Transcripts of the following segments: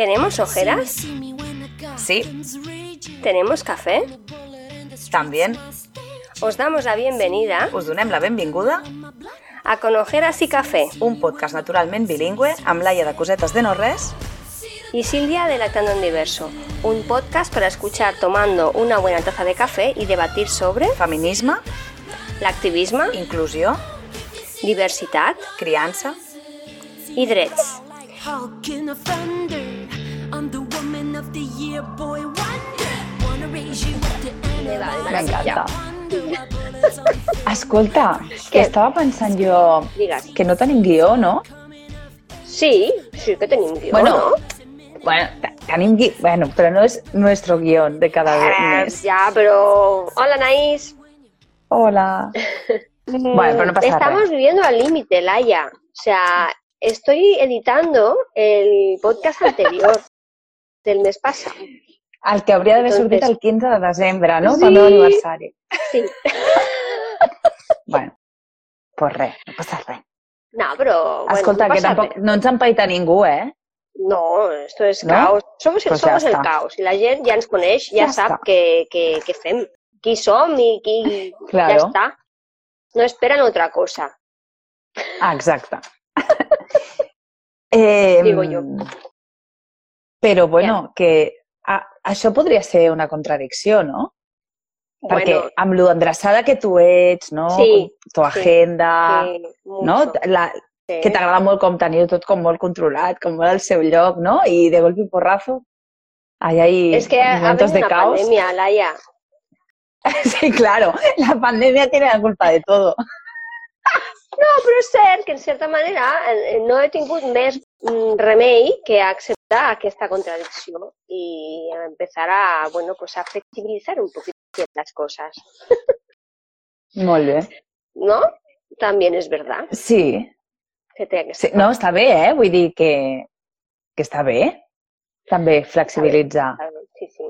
¿Tenemos ojeras? Sí, ¿Tenemos café? també. Os damos la bienvenida Us donem la benvinguda a Con Ojeras y Café un podcast naturalment bilingüe amb Laia de Cosetes de No Res y Silvia de Lactando en Diverso, un podcast para escuchar tomando una buena taza de café y debatir sobre feminisme, l'activisme, inclusió, diversitat criança... i drets. Hulk in a thunder. I'm the woman of the year, boy wonder. Wanna raise you up to M'encanta. Escolta, que estava pensant jo Digues. que no tenim guió, no? Sí, sí que tenim guió, Bueno, ¿no? Bueno, te- tenim guió, bueno, però no és nuestro guion de cada Eh, mes. ya, pero... Hola, Naís. Hola. Bueno, pero no pasa Estamos res. viviendo al límite, Laia. O sea, estoy editando el podcast anterior del mes pasado. El que hauria d'haver sortit el 15 de desembre, no? Sí. Pel meu aniversari. Sí. Bueno, pues res, no passa res. No, pero bueno, Escolta, no que tampoc res. no ens empaita ningú, eh? No, esto es ¿No? caos. Somos, Pues somos ya el está. caos. I la gent ja ens coneix, ja, Ja sap està. què, què, què fem, qui som i qui... Ja Claro. està. No esperen otra cosa. Ah, exacte. Eh, Digo jo. Però, bueno, que a, això podria ser una contradicció, no? Perquè Bueno, amb lo que tu ets, no? Sí, tu agenda, sí, no? mucho, La, sí. que t'agrada molt com teniu tot com molt controlat, com molt al seu lloc, no? I de golpe y porrazo, ahí hay Es que ha momentos habido de una caos. pandemia, Laia. Sí, claro, la pandemia tiene la culpa de todo. No, però és cert que, en certa manera, no he tingut més mm, remei que acceptar aquesta contradicció i empezar a, bueno, pues a flexibilizar un poquito las cosas, Molt bé. ¿no? También es verdad Sí, que té aquesta sí, no, està bé, eh? Vull dir que, que està bé, també flexibilitzar. Sí, sí.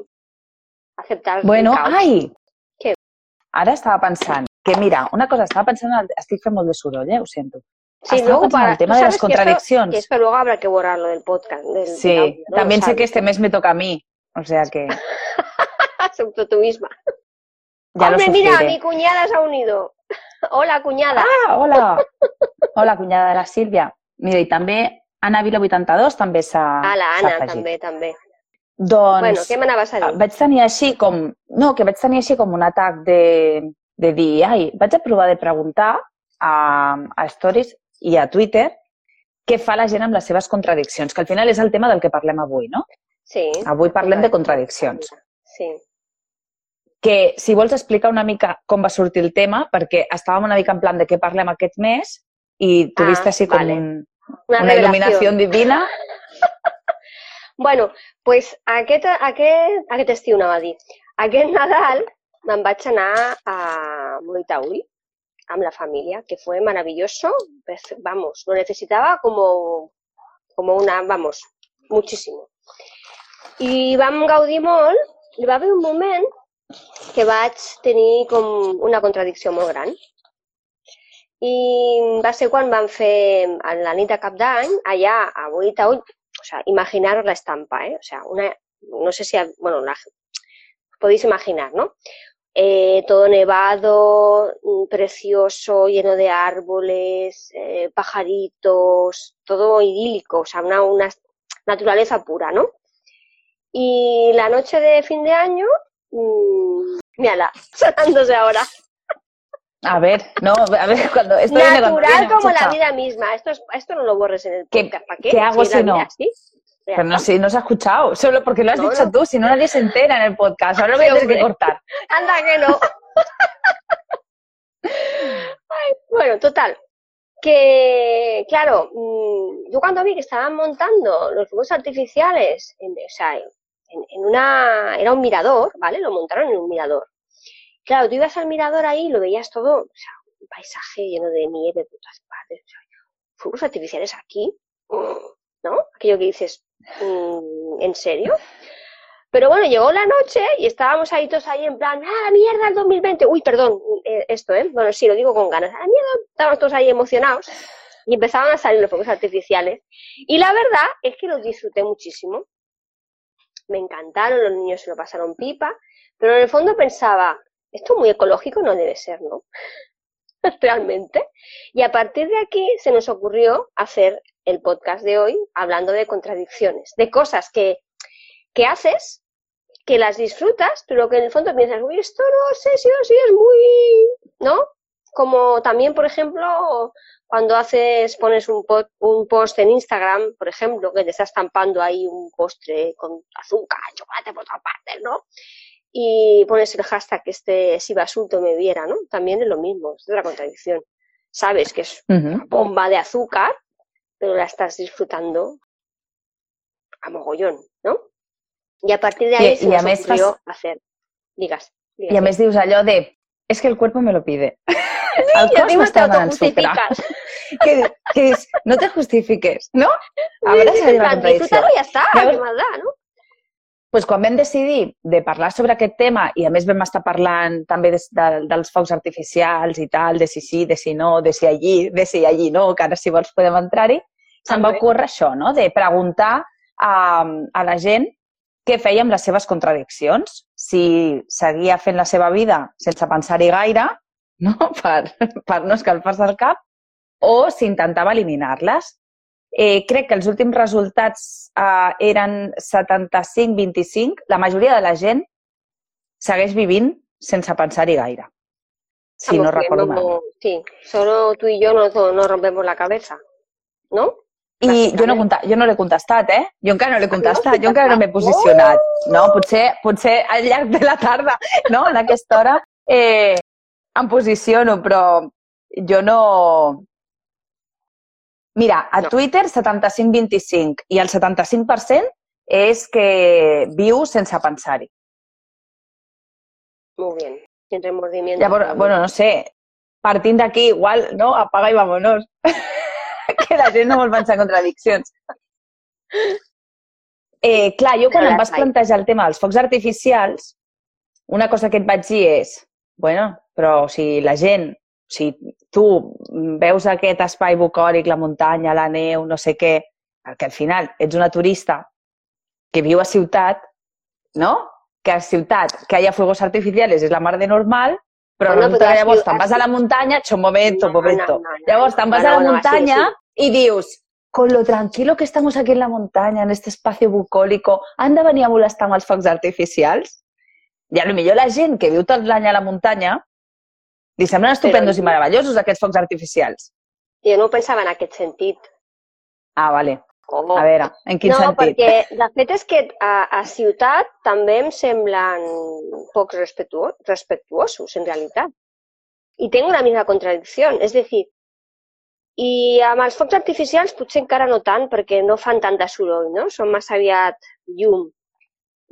Aceptar el Bueno, caos. ai! Què? Ara estava pensant que, mira, una cosa, estava pensant, en el- estic fent molt de soroll, eh? Ho sento. Sí, estava en para... el tema de las sabes que esto- que esto luego habrá que borrarlo del podcast. Del, del Sí, audio, ¿no? también sé que este mes me toca a mí, o sea que Acepto tú misma. ya Hombre, lo mira, mi cuñada se ha unido. Hola, cuñada. Ah, hola! Hola, cunyada de la Sílvia. Mira, i també Anna Vila 82 també s'ha Ah, la Anna, també, també. Doncs Bueno, què m'anaves a dir? vaig tenir així com... No, que vaig tenir així com un atac de, de dir, ai, vaig a provar de preguntar a, a Stories i a Twitter què fa la gent amb les seves contradiccions, que al final és el tema del que parlem avui, no? Sí. Avui parlem de contradiccions. Sí. Que si vols explicar una mica com va sortir el tema, perquè estàvem una mica en plan de què parlem aquest mes i tu Ah, viste així com vale. un, Una, una il·luminació divina. Bueno, pues aquest, aquest, aquest estiu anava a dir. Aquest Nadal me'n vaig anar a Moitauri amb la família, que fue maravilloso. Pues, vamos, lo necesitaba como, como una, vamos, muchísimo. I vam gaudir molt, i va haver un moment que vaig tenir com una contradicció molt gran. I va ser quan vam fer a la nit de cap d'any, allà a o sea, imaginaros la estampa, ¿eh? O sea, una, no sé si, bueno, podéis imaginar, ¿no? Eh, todo nevado, mm, precioso, lleno de árboles, eh, pajaritos, todo idílico, o sea, una, una naturaleza pura, ¿no? Y la noche de fin de año, mmm, mírala, sonándose ahora. A ver, no, a ver, cuando esto viene cuando Natural viene, como la vida misma. Esto, es- esto no lo borres en el ¿Qué- podcast. ¿Para qué? qué hago la si no? Pero no sé, no se ha escuchado, solo porque lo has No, dicho no. tú, si no nadie se entera en el podcast. Ahora lo voy a tener que cortar. Anda que no. Ay, bueno, total. Que, claro, mm, yo cuando vi que estaban montando los fuegos artificiales, en, o sea, en, en una, era un mirador, ¿vale? Lo montaron en un mirador. Claro, tú ibas al mirador ahí y lo veías todo, o sea, un paisaje lleno de nieve por todas partes. fuegos artificiales aquí, Mm, ¿no? Aquello que dices, mm, ¿en serio? Pero bueno, llegó la noche y estábamos ahí todos ahí en plan, ¡ah, mierda el 2020! Uy, perdón, eh, esto, ¿eh? Bueno, sí, lo digo con ganas. ¡Ah, la mierda! Estábamos todos ahí emocionados y empezaban a salir los fuegos artificiales. Y la verdad es que los disfruté muchísimo. me encantaron, los niños se lo pasaron pipa, pero en el fondo pensaba, esto muy ecológico no debe ser, ¿no? Realmente. Y a partir de aquí se nos ocurrió hacer el podcast de hoy hablando de contradicciones, de cosas que, que haces, que las disfrutas, pero que en el fondo piensas, uy, esto no sé si así es muy, ¿no? Como también, por ejemplo, cuando haces, pones un, po- un post en Instagram, por ejemplo, que te está estampando ahí un postre con azúcar, chocolate por todas partes, ¿no? Y pones el hashtag este si basulto me viera, ¿no? También es lo mismo, es otra contradicción. Sabes que es bomba de azúcar, pero la estás disfrutando a mogollón, ¿no? Y a partir de ahí I- se més ocurrió fas- hacer. Digas. digas. I a més dius allò de es que el cuerpo me lo pide. El cos m'està sucre. Que, que dius, no te justifiques, no? A Sí, veure sí, si en hay una plan, contradicció. disfrútalo y ya está, Llavors- ¿qué más da, no? Pues quan vam decidir de parlar sobre aquest tema i a més vam estar parlant també des, de, dels focs artificials i tal, de si sí, de si no, de si allí, de si allí no, que ara si vols podem entrar-hi, se'm va ocórrer això, no? de preguntar a, a la gent què feia amb les seves contradiccions, si seguia fent la seva vida sense pensar-hi gaire, no? Per, per no escalfar-se el cap, o si intentava eliminar-les. Eh, crec que els últims resultats eh, eren 75-25. La majoria de la gent segueix vivint sense pensar-hi gaire. Si no Estamos recordo viendo mal. Sí, solo tú y yo no, no rompemos la cabeza, ¿no? I jo no, jo no l'he contestat, eh? Jo encara no l'he Ah, no contestat, jo encara no m'he posicionat. No, potser, potser al llarg de la tarda, no? En aquesta hora, eh, em posiciono, però jo no... Mira, a No. Twitter 75-25 i el 75% és que viu sense pensar-hi. Muy bien, sin remordimiento. Llavors, bueno, no sé, partint d'aquí, igual, no? Apaga i vámonos. que la gent no vol pensar en contradiccions. Eh, clar, jo quan em vas plantejar el tema dels focs artificials, una cosa que et vaig dir és, bueno, però si la gent, si tu veus aquest espai bucòlic, la muntanya, la neu, no sé què, perquè al final ets una turista que viu a ciutat, no? Que a ciutat que haya fuegos artificiales és la mar de normal, però Bueno, resulta però que llavors te'n vas a la muntanya, un momento, un No, momento. no, no, no. Llavors te'n vas a la bueno, así, muntanya y dius, con lo tranquilo que estamos aquí en la montaña, en este espacio bucólico, han de venir a molestar amb els focs artificials? I a lo millor la gent que viu tot l'any a la muntanya li semblen estupendos i meravellosos aquests focs artificials. Jo no pensava en aquest sentit. Ah, vale. Com? A veure, en quin no, sentit? perquè de fet és que a, a ciutat també em semblen poc respetuo- respetuosos, en realitat. I tengo la misma contradicció, és a dir, i amb els focs artificials potser encara no tant, perquè no fan tant de soroll, ¿no? Són més aviat llum.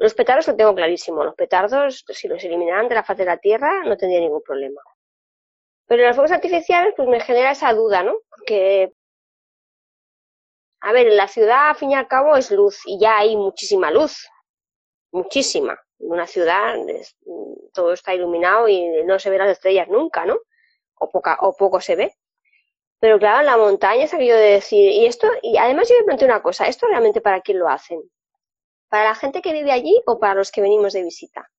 Los petardos lo tengo clarísimo. Los petardos, si los eliminaran de la faz de la Tierra, no tendría ningún problema. Pero los fuegos artificiales, pues me genera esa duda, ¿no? Porque a ver, en la ciudad, al fin y al cabo, es luz y ya hay muchísima luz. Muchísima. En una ciudad es- todo está iluminado y no se ven las estrellas nunca, ¿no? O, poca, o poco se ve. Pero claro, en la montaña es aquello de decir, y esto, y además yo me planteo una cosa, ¿esto realmente para quién lo hacen? ¿Para la gente que vive allí o para los que venimos de visita?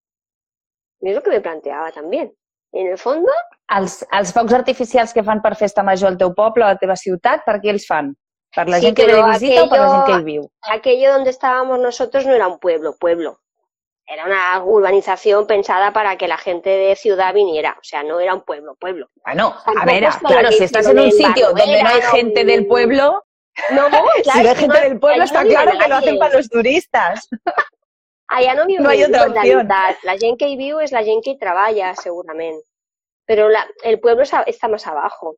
Y es lo que me planteaba también. En el fondo, Els, els focs artificials que fan per festa major al teu poble, a la teva ciutat, per els fan? Per la Sí, gent que visita o per la gent que aquello- viu? aquello donde estábamos nosotros no era un pueblo, pueblo. Era una urbanización pensada para que la gente de ciudad viniera. O sea, no era un pueblo, pueblo. Bueno, a Tampoco ver, es como claro, si estás en un sitio donde no hay gente del pueblo, No, si claro, no hay gente no- del pueblo, está vive claro que lo hacen para los turistas. Allà no viu No hi ha. La gent que hi viu és la gent que hi treballa, segurament. Pero la, el pueblo es a- está más abajo.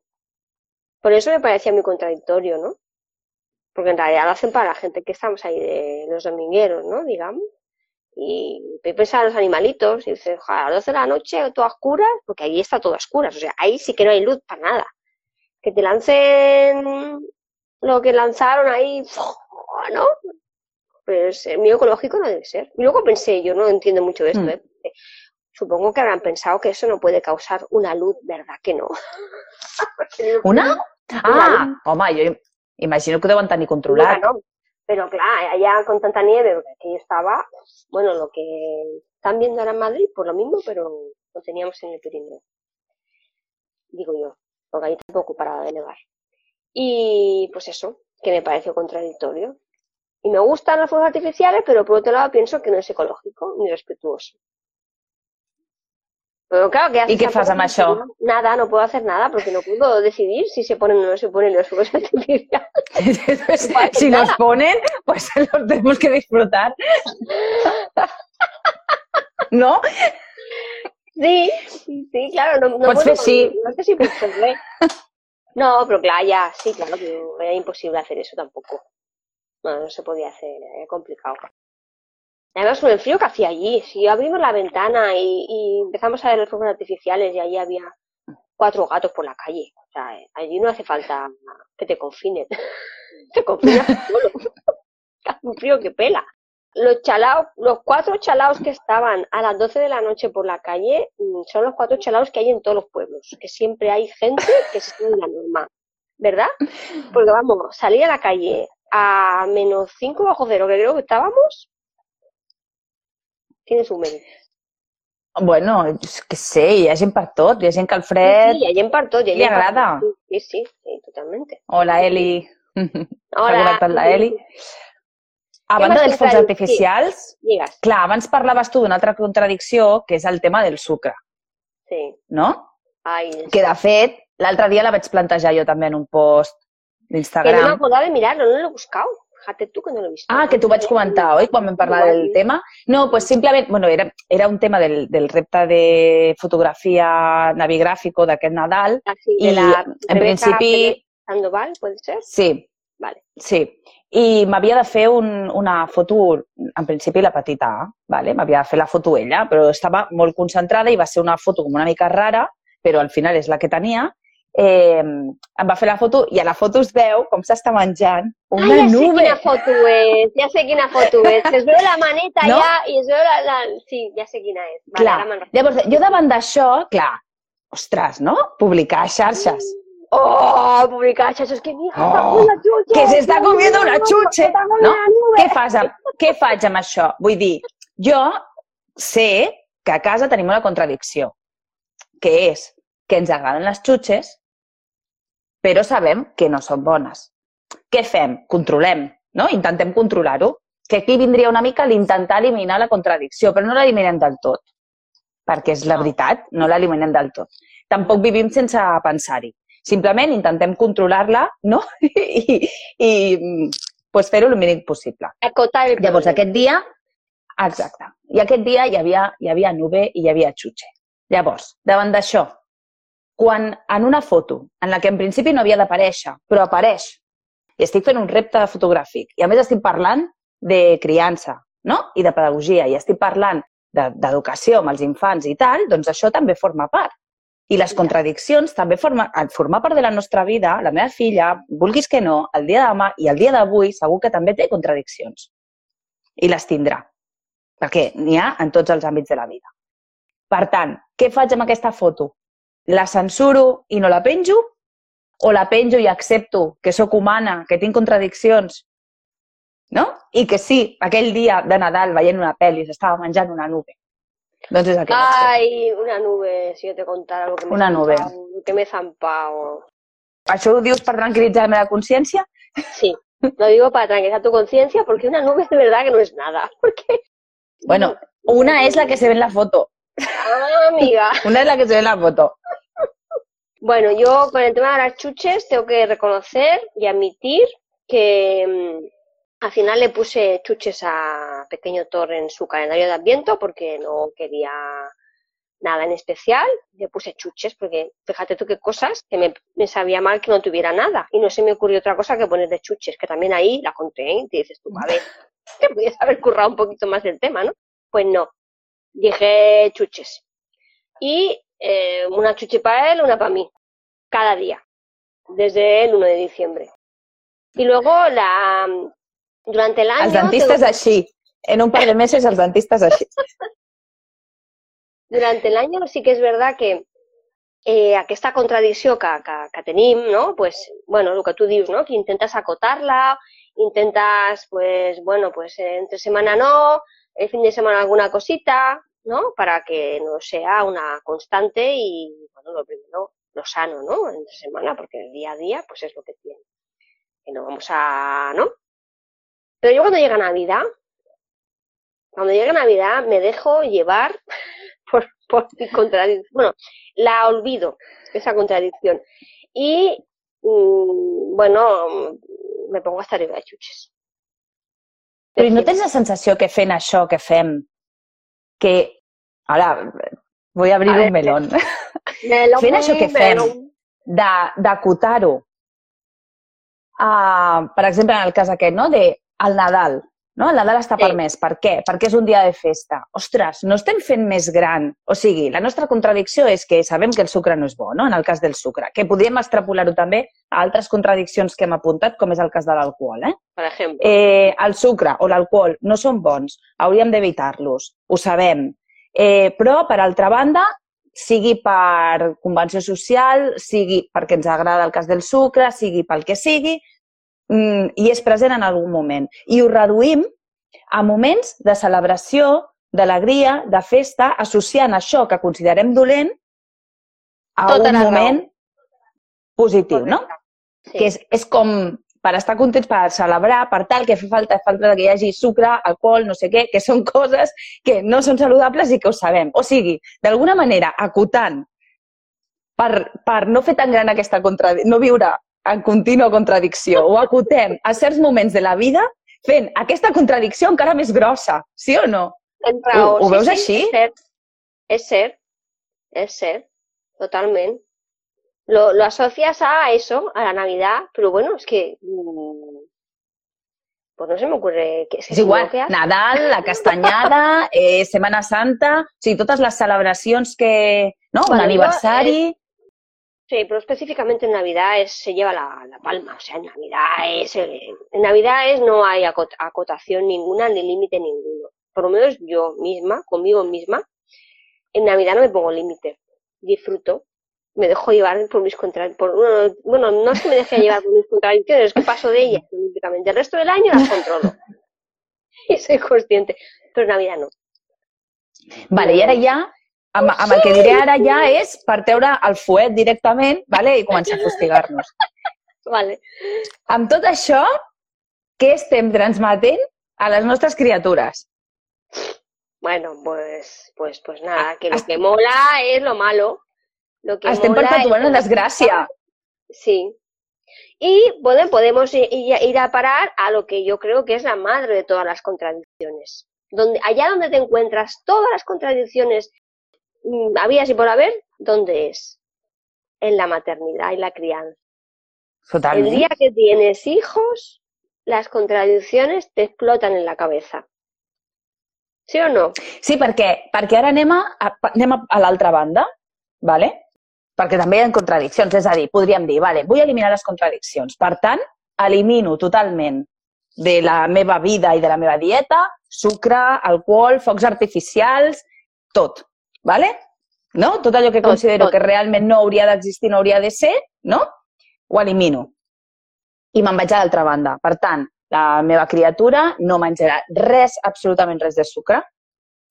Por eso me parecía muy contradictorio, ¿no? Porque en realidad lo hacen para la gente que estamos ahí de los domingueros, ¿no? Digamos. Y pensar en los animalitos y dices, "Joder, a las 12 de la noche, todo a oscuras, porque ahí está todo a oscuras. O sea, ahí sí que no hay luz para nada. Que te lancen lo que lanzaron ahí, ¿no? Pues el mío ecológico no debe ser. Y luego pensé, yo no entiendo mucho de esto, Mm. ¿eh? Supongo que habrán pensado que eso no puede causar una luz, ¿verdad que no? Una? Ah, home, jo imagino que ho deuen tenir controlat. no. Pero claro, allá con tanta nieve, porque aquí estaba, bueno, lo que están viendo ahora en Madrid, por lo mismo, pero lo teníamos en el Pirineo. Digo yo, porque ahí tampoco paraba de nevar. Y pues eso, que me pareció contradictorio. Y me gustan los fuegos artificiales, pero por otro lado pienso que no es ecológico ni respetuoso. Pero claro, ¿qué haces fas tampoco? amb això? Nada, no puedo hacer nada porque no puedo decidir si se ponen o no se ponen los fuegos artificiales. si nos ponen, pues los tenemos que disfrutar. ¿No? Sí, sí, claro. No, no, fer puedo- sí. no sé si puedo. No, pero claro, ya, sí, claro, que era imposible hacer eso tampoco. No, no se podía hacer, era complicado. Además, el frío que hacía allí, si abrimos la ventana y, empezamos a ver los fuegos artificiales y allí había cuatro gatos por la calle. O sea, allí no hace falta que te confinen. te confinas solo. Un frío que pela. Los chalaos, los cuatro chalaos que estaban a las 12 de la noche por la calle mm, son los cuatro chalaos que hay en todos los pueblos, que siempre hay gente que se sigue la norma, ¿verdad? Porque vamos, salir a la calle a menos 5 bajo cero, que creo que estábamos, tiene su mérito. Bueno, és que sé, hi ha gent per tot. Hi ha gent que el fred... Sí, allí en Parto, y allí ¿Le en Parto, agrada? Sí, sí, sí, totalmente. Hola, Eli. Hola. Seguretat, la Eli. A banda dels pensar? artificials, Llegas, clar, abans parlaves tu d'una altra contradicció, que és el tema del sucre, sí. no? Ay, Que, de fet, l'altre dia la vaig plantejar jo també en un post que no me d'Instagram. acordaba de mirarlo, no lo he buscado. Fíjate tú que no lo he visto. Ah, que t'ho vaig comentar, oi? Quan vam parlar del tema. No, pues simplement, bueno, era, era un tema del, del repte de fotografia navigràfico d'aquest Nadal. Así, I, de la en principi, Pérez Sandoval, ¿puede ser? sí, Vale. sí. I m'havia de fer un, una foto, en principi la petita A, vale? m'havia de fer la foto ella, però estava molt concentrada i va ser una foto com una mica rara, però al final és la que tenia. Eh, em va fer la foto i a la foto es veu com s'està menjant una ah, sé nube. quina foto es, ya sé quina foto es. Les veo la maneta ¿No? ya y les veo la, la... Sí, ya sé quina es. Vale, Clar, ara llavors, jo davant d'això, clar, ostres, no? Publicar a xarxes. Oh, publicar xarxes que mi hija Oh, la chuche. que se está comiendo una con no? Què, fas amb, què faig amb això? Vull dir, jo sé que a casa tenim una contradicció, que és que ens agraden les xutxes, però sabem que no són bones. Què fem? Controlem, no? Intentem controlar-ho. Que aquí vindria una mica l'intentar eliminar la contradicció, però no l'eliminem del tot, perquè és la veritat, no l'eliminem del tot. Tampoc vivim sense pensar-hi. Simplement intentem controlar-la, no? I, i pues, fer-ho el mínim possible. Acotar el Llavors, aquest dia... Exacte. I aquest dia hi havia, hi havia nube i hi havia xutxe. Llavors, davant d'això, quan en una foto, en la que en principi no havia d'aparèixer, però apareix, i estic fent un repte fotogràfic, i a més estic parlant de criança no? i de pedagogia, i estic parlant de- d'educació amb els infants i tal, doncs això també forma part. I les contradiccions també formen, al formar part de la nostra vida, la meva filla, vulguis que no, el dia de demà i el dia d'avui segur que també té contradiccions. I les tindrà. Perquè n'hi ha en tots els àmbits de la vida. Per tant, què faig amb aquesta foto? La censuro i no la penjo? O la penjo i accepto que sóc humana, que tinc contradiccions? No? I que sí, aquell dia de Nadal veient una pel·li s'estava menjant una nube. Doncs és el que una nube, si yo te contara lo que Una nube. Lo que me he zampado. Això ho dius per tranquil·litzar la meva consciència? Sí, lo digo para tranquilizar tu conciencia porque una nube de verdad que no es nada. Porque, Bueno, una és la que se ve en la foto. Ah, amiga. Una és la que se ve en la foto. Bueno, yo con el tema de las chuches tengo que reconocer y admitir que mm, al final le puse chuches a Pequeño Thor en su calendario de Adviento porque no quería nada en especial. Le puse chuches porque fíjate tú qué cosas que me, me sabía mal que no tuviera nada y no se me ocurrió otra cosa que ponerle chuches, que también ahí la conté y te dices tú, a ver, te podías haber currado un poquito más del tema, ¿no? Pues no, dije chuches. Y eh, una chuche para él, una para mí cada día, desde el 1 de diciembre. Y luego la durante el año Els dentistes així. En un par de mesos els dentistes així. durante el año sí que és verdad que eh, aquesta contradicció que, que, que tenim, no? pues, bueno, el que tu dius, no? que intentes acotar-la intentas, pues, bueno, pues entre semana no, el fin de semana alguna cosita, ¿no? Para que no sea una constante y, bueno, lo primero, lo sano, ¿no? Entre semana, porque el día a día, pues es lo que tiene. Que no vamos a, ¿no? Pero yo cuando llega Navidad, cuando llega Navidad me dejo llevar por, por mi contradicción. Bueno, la olvido, esa contradicción. Y, mm, bueno, me pongo hasta arriba de chuches. Però no tens la sensació que fent això que fem, que... Ara, vull obrir A un melón. Melón, Fent això que fem, d'acotar-ho, a, per exemple, en el cas aquest, no? de el Nadal. No? El Nadal està Sí. permès. Per què? Perquè és un dia de festa. Ostres, no estem fent més gran. O sigui, la nostra contradicció és que sabem que el sucre no és bo, no? en el cas del sucre, que podríem extrapolar-ho també a altres contradiccions que hem apuntat, com és el cas de l'alcohol. Eh? por ejemplo. eh, el sucre o l'alcohol no són bons, hauríem d'evitar-los, ho sabem. Eh, però, per altra banda, sigui per convenció social, sigui perquè ens agrada el cas del sucre, sigui pel que sigui, i és present en algun moment. I ho reduïm a moments de celebració, d'alegria, de festa, associant això que considerem dolent a Tota un la raó. moment positiu, no? Sí. que és, és com per estar contents, per celebrar, per tal, que fa falta, falta que hi hagi sucre, alcohol, no sé què, que són coses que no són saludables i que ho sabem. O sigui, d'alguna manera, acotant, per, per no fer tan gran aquesta contradicció, no viure en contínua contradicció, o acotem a certs moments de la vida fent aquesta contradicció encara més grossa, sí o no? Tens raó. Ho- ho sí, veus sí, així? És cert, és cert, és cert, totalment. Lo, lo asocias a eso, a la Navidad, pero bueno, es que... mm, pues no se me ocurre... Que, es que igual, ¿qué haces? Nadal, la castanyada, eh, Setmana Santa, o sigui, totes les celebracions que... No? Un aniversari... Sí, pero específicamente en Navidad se lleva la, palma. O sea, en Navidad es... eh, en Navidad es, no hay acot- acotación ninguna ni límite ninguno. Por lo menos yo misma, conmigo misma, en Navidad no me pongo límite. Disfruto. Me dejo llevar por mis contradicciones. Bueno, no es que me deje llevar por mis contradicciones, es que paso de ellas olímpicamente. El resto del año las controlo. Y soy consciente. Pero en Navidad no. Vale, i ara ja, amb, amb el que diré ara ja és per treure el fuet directament vale, i començar a fustigar-nos. Vale. Amb tot això, què estem transmetent a les nostres criatures? Bueno, pues, pues, pues nada, que lo que mola es lo malo. Lo que Estem mola perpetuant es- la desgràcia. Sí. Y bueno, podemos ir a parar a lo que yo creo que es la madre de todas las contradicciones. Donde, allá donde te encuentras todas las contradicciones mm, habías y por haber, ¿dónde es? En la maternidad y la crianza. El Totalment. día que tienes hijos, las contradicciones te explotan en la cabeza. ¿Sí o no? Sí, perquè, perquè ara anem a, a, anem a, a l'altra banda, vale? perquè també hi ha contradiccions. És a dir, podríem dir, vale, vull eliminar les contradiccions. Per tant, elimino totalment de la meva vida i de la meva dieta sucre, alcohol, focs artificials, tot. Vale? No? Tot allò que Tot, considero tot. que realment no hauria d'existir, no hauria de ser, no? Ho elimino. I me'n vaig a l'altra banda. Per tant, la meva criatura no menjarà res, absolutament res de sucre,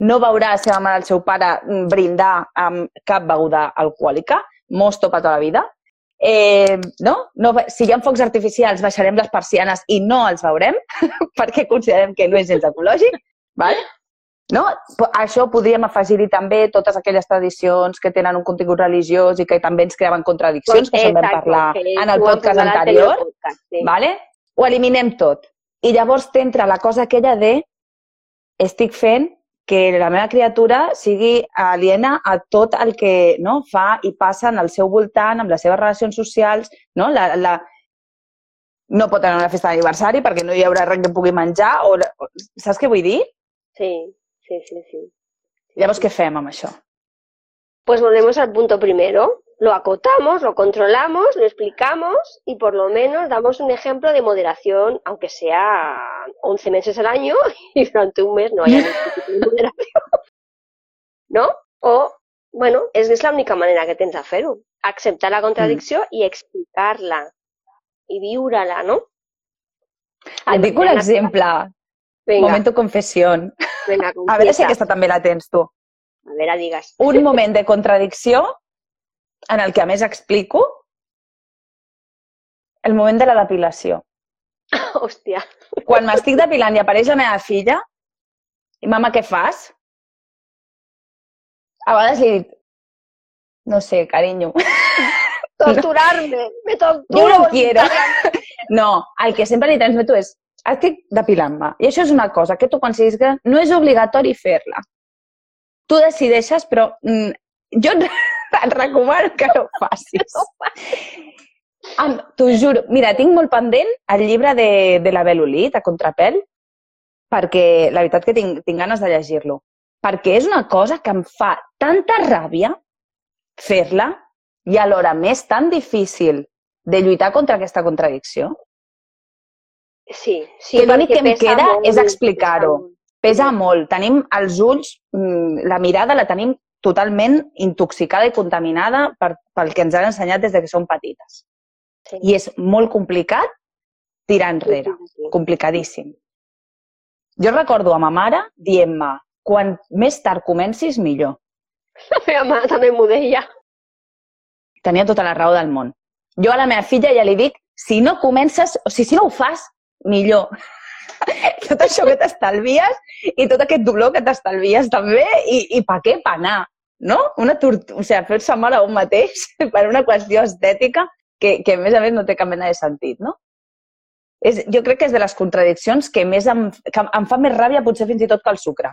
no veurà la seva mare el seu pare mm, brindar amb cap beguda alcohòlica, mosto per tota la vida. Eh, no? no? Si hi ha focs artificials, baixarem les persianes i no els veurem, perquè considerem que no és gens ecològic. Val? No? A això podríem afegir-hi també totes aquelles tradicions que tenen un contingut religiós i que també ens creaven contradiccions, que això en vam parlar que en el podcast anterior. podcast, sí. Vale? Ho eliminem tot. I llavors t'entra la cosa aquella de estic fent que la meva criatura sigui aliena a tot el que no, fa i passa en el seu voltant, amb les seves relacions socials, no? La, la... no pot anar a una festa d'aniversari perquè no hi haurà res que pugui menjar, o- saps què vull dir? Sí, sí, sí, sí. Llavors, què fem amb això? Pues volvemos al punto primero. Lo acotamos, lo controlamos, lo explicamos y por lo menos damos un ejemplo de moderación, aunque sea 11 meses al año y durante un mes no haya ningún tipo de moderación. ¿No? O, bueno, és, és l'única manera que tens de fer-ho. Acceptar la contradicció i explicar-la i viure-la, no? Et dic un exemple. Venga, Momento confessió. venga, A veure si aquesta també la tens tu. A veure, digues. Un moment de contradicció en el que a més explico el moment de la depilació. Hòstia. Quan m'estic depilant i apareix la meva filla, i mama, què fas? A vegades li dic, no sé, carinyo. Torturarme. Me torturo. Jo no quiero. No, el que sempre li transmeto és, estic depilant-me. I això és una cosa que tu quan siguis gran no és obligatori fer-la. Tu decideixes, però mm, jo et, recomano que no ho facis. Am, T'ho juro. Mira, tinc molt pendent el llibre de, de la Belolí, de Contrapel, perquè la veritat que tinc, tinc ganes de llegir-lo. Perquè és una cosa que em fa tanta ràbia fer-la i alhora m'és tan difícil de lluitar contra aquesta contradicció. Sí, sí. Que l'únic que em queda molt, és explicar-ho. pesa molt. Tenim els ulls, mm, la mirada la tenim totalment intoxicada i contaminada per, pel que ens han ensenyat des de que som petites. Sí. I és molt complicat tirar enrere. Sí. Complicadíssim. Jo recordo a ma mare dient-me quan més tard comencis, millor. La meva mare també m'ho deia. Tenia tota la raó del món. Jo a la meva filla ja li dic, si no comences, o sigui, si no ho fas, millor. tot això que t'estalvies i tot aquest dolor que t'estalvies també i, i per què panar, no? Una. O sigui, fer-se mal a un mateix per una qüestió estètica que, que a més a més no té cap mena de sentit, no? És, jo crec que és de les contradiccions que més em, que em fa més ràbia potser fins i tot que el sucre.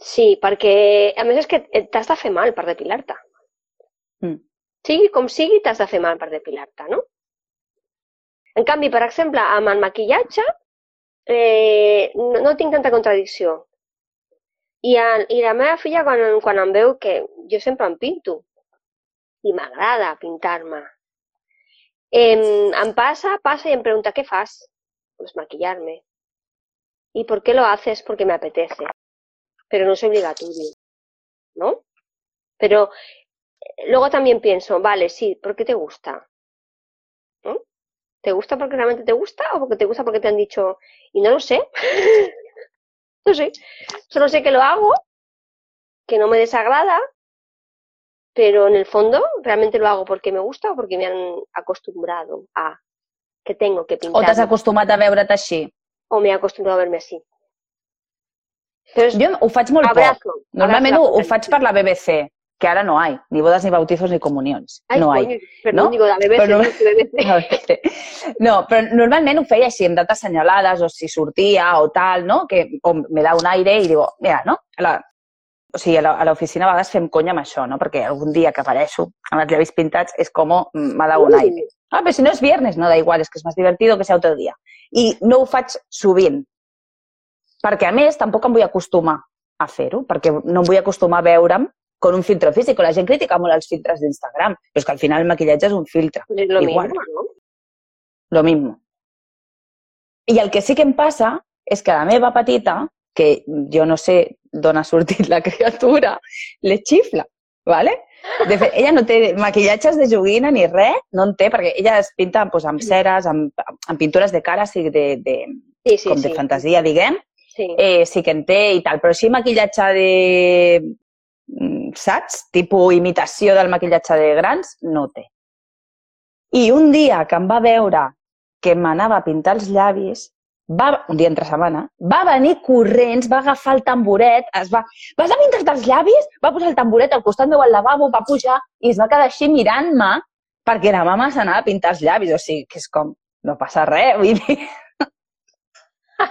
Sí, perquè a més és que t'has de fer mal per depilar-te. Mm. Sigui com sigui, t'has de fer mal per depilar-te, no? En canvi, per exemple, amb el maquillatge eh, no, no tinc tanta contradicció. I, a, I la meva filla, quan, quan em que jo sempre em pinto, i m'agrada pintar-me, em, em passa, passa i pregunta, ¿qué fas? Pues maquillarme. ¿Y por qué lo haces? Porque me apetece. Pero no es obligatorio, ¿no? Pero eh, luego también pienso, vale, sí, ¿por qué te gusta? ¿No? ¿Te gusta porque realmente te gusta o porque te gusta porque te han dicho, y no lo sé? no sé. Solo sé que lo hago, que no me desagrada, pero en el fondo realmente lo hago porque me gusta o porque me han acostumbrado a que tengo que O pintar. t'has acostumat a veure't així? o me he acostumbrado a verme así. Entonces, Jo ho faig molt poc. abrazo. Normalment abrazo ho, la ho faig per la BBC, que ara no hay, ni bodas, ni bautizos, ni comunions. Ay, no hay. perdón, ¿no? digo, la BBC, Pero no- BBC. No, però normalment ho feia així, amb dates assenyalades, o si sortia o tal, no? Que o me da un aire i digo, mira, no? A la, o sigui, a l'oficina a vegades fem conya amb això, no? Perquè algun dia que apareixo amb els llavis pintats és com m'ha dado un Uh. aire. Ah, però si no és viernes, no da igual, és que és més divertido que sea otro dia. I no ho faig sovint, perquè a més tampoc em vull acostumar a fer-ho, perquè no em vull acostumar a veure'm con un filtro físic. La gent critica molt els filtres d'Instagram, però és que al final el maquillatge és un filtre, Pues lo Igual. mismo, ¿no? lo mismo. I el que sí que em passa és que la meva petita, que jo no sé d'on ha sortit la criatura, le xifla, ¿vale? De fet, ella no té maquillatges de joguina ni res, no en té, perquè ella es pinta doncs, amb ceres, amb, amb pintures de cara, sí, de, de, Sí, sí, com sí. de fantasia, diguem, Sí. eh, sí que en té i tal, però així maquillatge de... saps? Tipo imitació del maquillatge de grans, no té. I un dia que em va veure que m'anava a pintar els llavis, va, un dia entre setmana, va venir corrents, va agafar el tamboret, es va... Vas a pintar-te els llavis? Va posar el tamboret al costat meu al lavabo, va pujar i es va quedar així mirant-me perquè la mama s'anava a pintar els llavis. O sigui, que és com, no passa res, vull dir...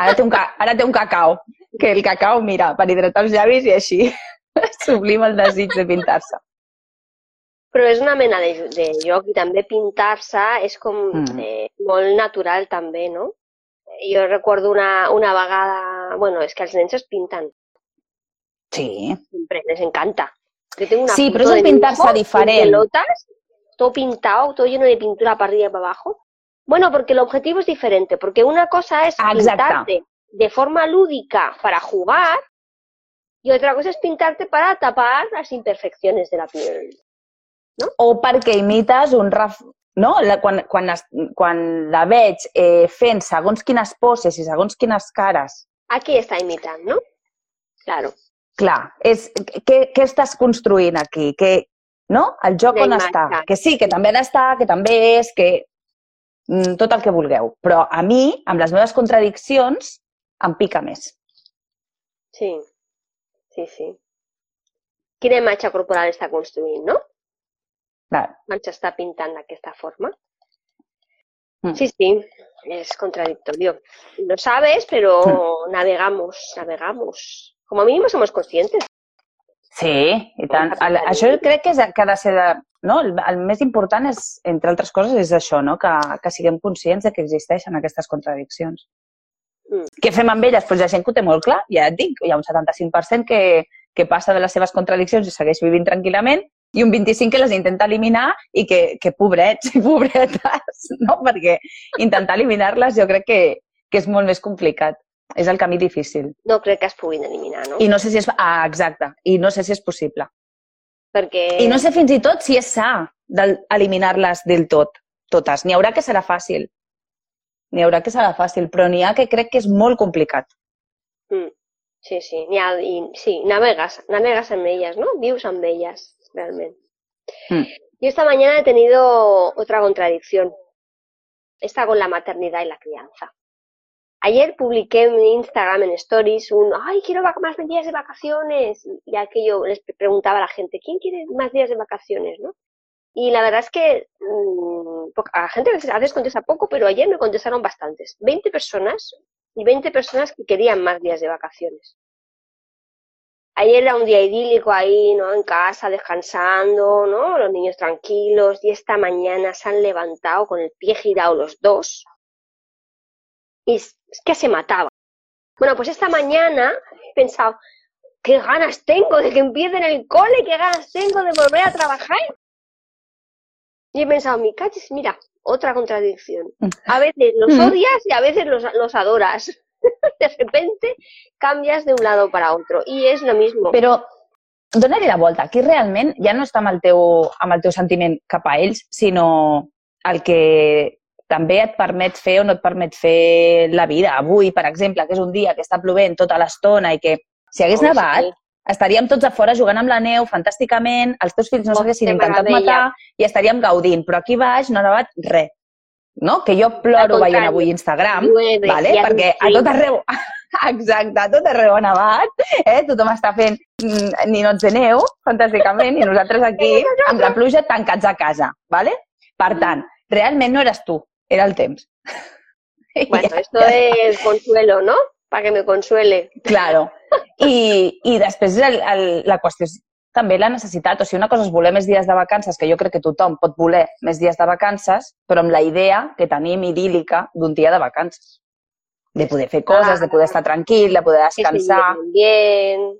Ara té, un, ca- ara té un cacau, que el cacau, mira, per hidratar els llavis i així sublima el desig de pintar-se. Però és una mena de, de joc i també pintar-se és com Mm. eh, molt natural també, no? Jo recordo una, una vegada... Bueno, és que els nens es pinten, Sí. siempre, les encanta. Yo tengo una Sí, de es mi pintarse diferente. pelotas, todo pintado, todo lleno de pintura para arriba y para abajo. Bueno, porque el objetivo es diferente, porque una cosa es Ah, exacto. pintarte de forma lúdica para jugar y otra cosa es pintarte para tapar las imperfecciones de la piel. O perquè imites un, ref, no? La, quan, quan, es, quan la veig eh, fent segons quines poses i segons quines cares, Aquí està imitant, no? Claro. clar, és, què, què estàs construint aquí? Que, no? El joc Una on imatge. està? Que sí, que també ha d'estar, que també és, que mm, tot el que vulgueu. Però a mi, amb les meves contradiccions, em pica més. Sí. Sí, sí. Quina imatge corporal està construint, no? Clar. Quan s'està pintant d'aquesta forma. Mm. Sí, sí, es contradictorio. Lo sabes, pero navegamos, navegamos. Como mínimo somos conscientes. Sí, i tant. El, això crec que, és, que ha de ser... De, no? el, el més important és, entre altres coses, és això, no? que, que siguem conscients de que existeixen aquestes contradiccions. Mm. Què fem amb elles? Pues hi ha gent que ho té molt clar, ja et dic, hi ha un 75% que, que passa de les seves contradiccions i segueix vivint tranquil·lament, i un 25% que les intenta eliminar i que, que pobrets i pobretes, no? Perquè intentar eliminar-les jo crec que, que és molt més complicat. És el camí difícil. No crec que es puguin eliminar, no? I no sé si és... Ah, exacte. I no sé si és possible. Perquè... I no sé fins i tot si és sa d'eliminar-les del tot, totes. N'hi haurà que serà fàcil. N'hi haurà que serà fàcil, però n'hi ha que crec que és molt complicat. Mm. Sí, sí, n'hi ha, i, sí, navegas, navegas en ellas, ¿no? Vius amb ellas, realmente. Mm. Yo esta mañana he tenido otra contradicción. Esta con la maternidad y la crianza. Ayer publiqué en Instagram, en Stories, un, ay, quiero más días de vacaciones. Y aquello les pre- preguntaba a la gente, ¿quién quiere más días de vacaciones, no? Y la verdad es que mm, poca- a gente a veces- contesta poco, pero ayer me contestaron bastantes. 20 personas y 20 personas que querían más días de vacaciones. Ayer era un día idílico ahí, ¿no? En casa, descansando, ¿no? Los niños tranquilos. Y esta mañana se han levantado con el pie girado los dos. Y es que se mataba. Bueno, pues esta mañana he pensado, qué ganas tengo de que empiecen el cole, qué ganas tengo de volver a trabajar. Y he pensado, mi cachis, mira, otra contradicción. A veces los odias y a veces los, los adoras. De repente cambias de un lado para otro. Y es lo mismo. Però dona-li la volta. Aquí realment ja no està amb el, teu, amb el teu sentiment cap a ells, sinó el que també et permet fer o no et permet fer la vida. Avui, per exemple, que és un dia que està plovent tota l'estona i que si hagués Oh, nevat, sí. Estaríem tots a fora jugant amb la neu fantàsticament, els teus fills no s'haguessin intentat matar i estaríem gaudint. Però aquí baix no ha nevat res. No? Que jo ploro veient avui Instagram, Llueve, vale? perquè a tot arreu, exacte, a tot arreu ha nevat, eh? tothom està fent mm, ninots de neu, fantàsticament, i nosaltres aquí, amb la pluja, tancats a casa. Vale? Per tant, realment no eres tu, era el temps. Bueno, esto es consuelo, ¿no? Para que me consuele. Claro. I, i després el, el, la qüestió és també la necessitat. O sigui, una cosa és voler més dies de vacances, que jo crec que tothom pot voler més dies de vacances, però amb la idea que tenim idíl·lica d'un dia de vacances. De poder fer coses, de poder estar tranquil, de poder descansar. bien.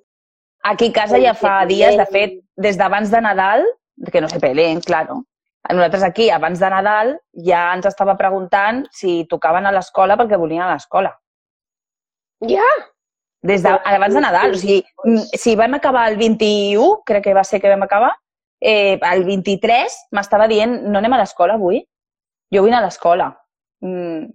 Aquí a casa ja fa dies, de fet, des d'abans de Nadal, que no se peleen, claro. A Nosaltres aquí, abans de Nadal, ja ens estava preguntant si tocaven a l'escola perquè volien a l'escola. Ya. Des de, abans de Nadal. O sigui, mm, si vam acabar el 21, crec que va ser que vam acabar, eh, el 23 m'estava dient no anem a l'escola avui. Jo vull anar a l'escola. Mm,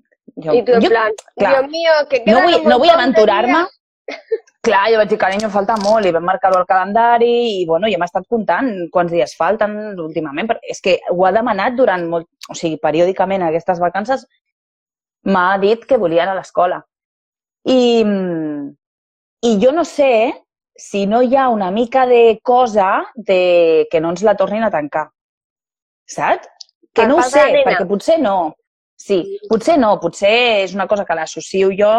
jo, Y tú en jo, plan, clar, Dios mío, que no vull, no vull aventurar-me. Clar, jo vaig dir, carinyo, falta molt, i vam marcar-ho al calendari, i bueno, ja m'ha estat comptant quants dies falten últimament, perquè és que ho ha demanat durant molt, o sigui, periòdicament aquestes vacances, m'ha dit que volia anar a l'escola. I, I jo no sé si no hi ha una mica de cosa de que no ens la tornin a tancar. Saps? Que Per no ho sé, perquè potser no. Sí, potser no, potser és una cosa que l'associo jo,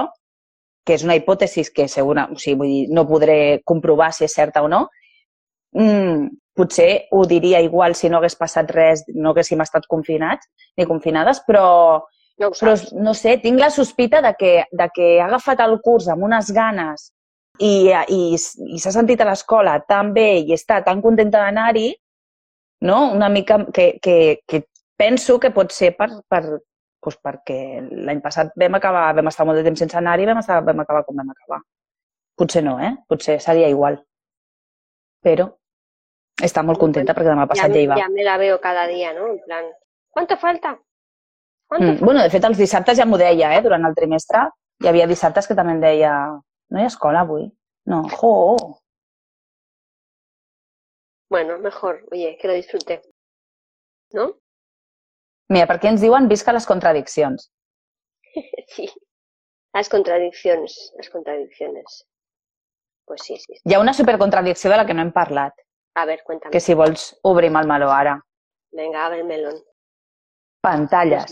que és una hipòtesi que segura, o sigui, vull dir, no podré comprovar si és certa o no. Mm, potser ho diria igual si no hagués passat res, no haguéssim estat confinats ni confinades, però, No però no sé, tinc la sospita de que, de que ha agafat el curs amb unes ganes i, i, i s'ha sentit a l'escola tan bé i està tan contenta d'anar-hi, no? una mica que, que, que penso que pot ser per, per, doncs perquè l'any passat vam acabar, vam estar molt de temps sense anar-hi i vam, estar, vam acabar com vam acabar. Potser no, eh? Potser seria igual. Però està molt contenta perquè demà passat ja me, hi va. ya me la veo cada día, ¿no? En plan, ¿Cuánto falta? ¿Cuánto Mm. Bueno, de fet, els dissabtes ja m'ho deia, eh? Durant el trimestre hi havia dissabtes que també em deia no hi ha escola avui. No, jo. Bueno, mejor, oye, que lo disfrute. ¿No? Mira, per què ens diuen visca les contradiccions? Sí. Las contradicciones, las contradicciones. Pues sí, sí. Hi ha una supercontradicció de la que no hem parlat, A ver, cuéntame. que si vols obrim el meló ara. Venga, abre el melón. Pantalles.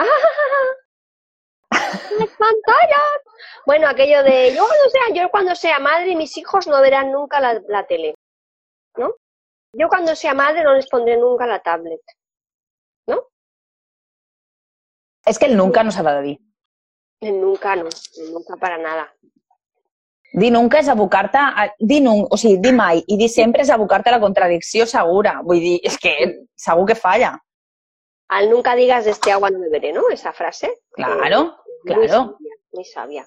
¡Ah! ¡Las pantallas! Bueno, aquello de yo cuando sea, yo cuando sea madre, mis hijos no verán nunca la, la tele. ¿No? Yo cuando sea madre no les pondré nunca la tablet. És que el nunca no s'ha de dir. El Nunca no, el nunca para nada. Dir nunca és abocar-te a... Dir nun... O sigui, dir mai i dir sempre és abocar-te a la contradicció segura. Vull dir, és que segur que falla. Al nunca digas de este agua no beberé, ¿no? Esa frase. Claro, Eh, muy claro. sabia, muy sabia.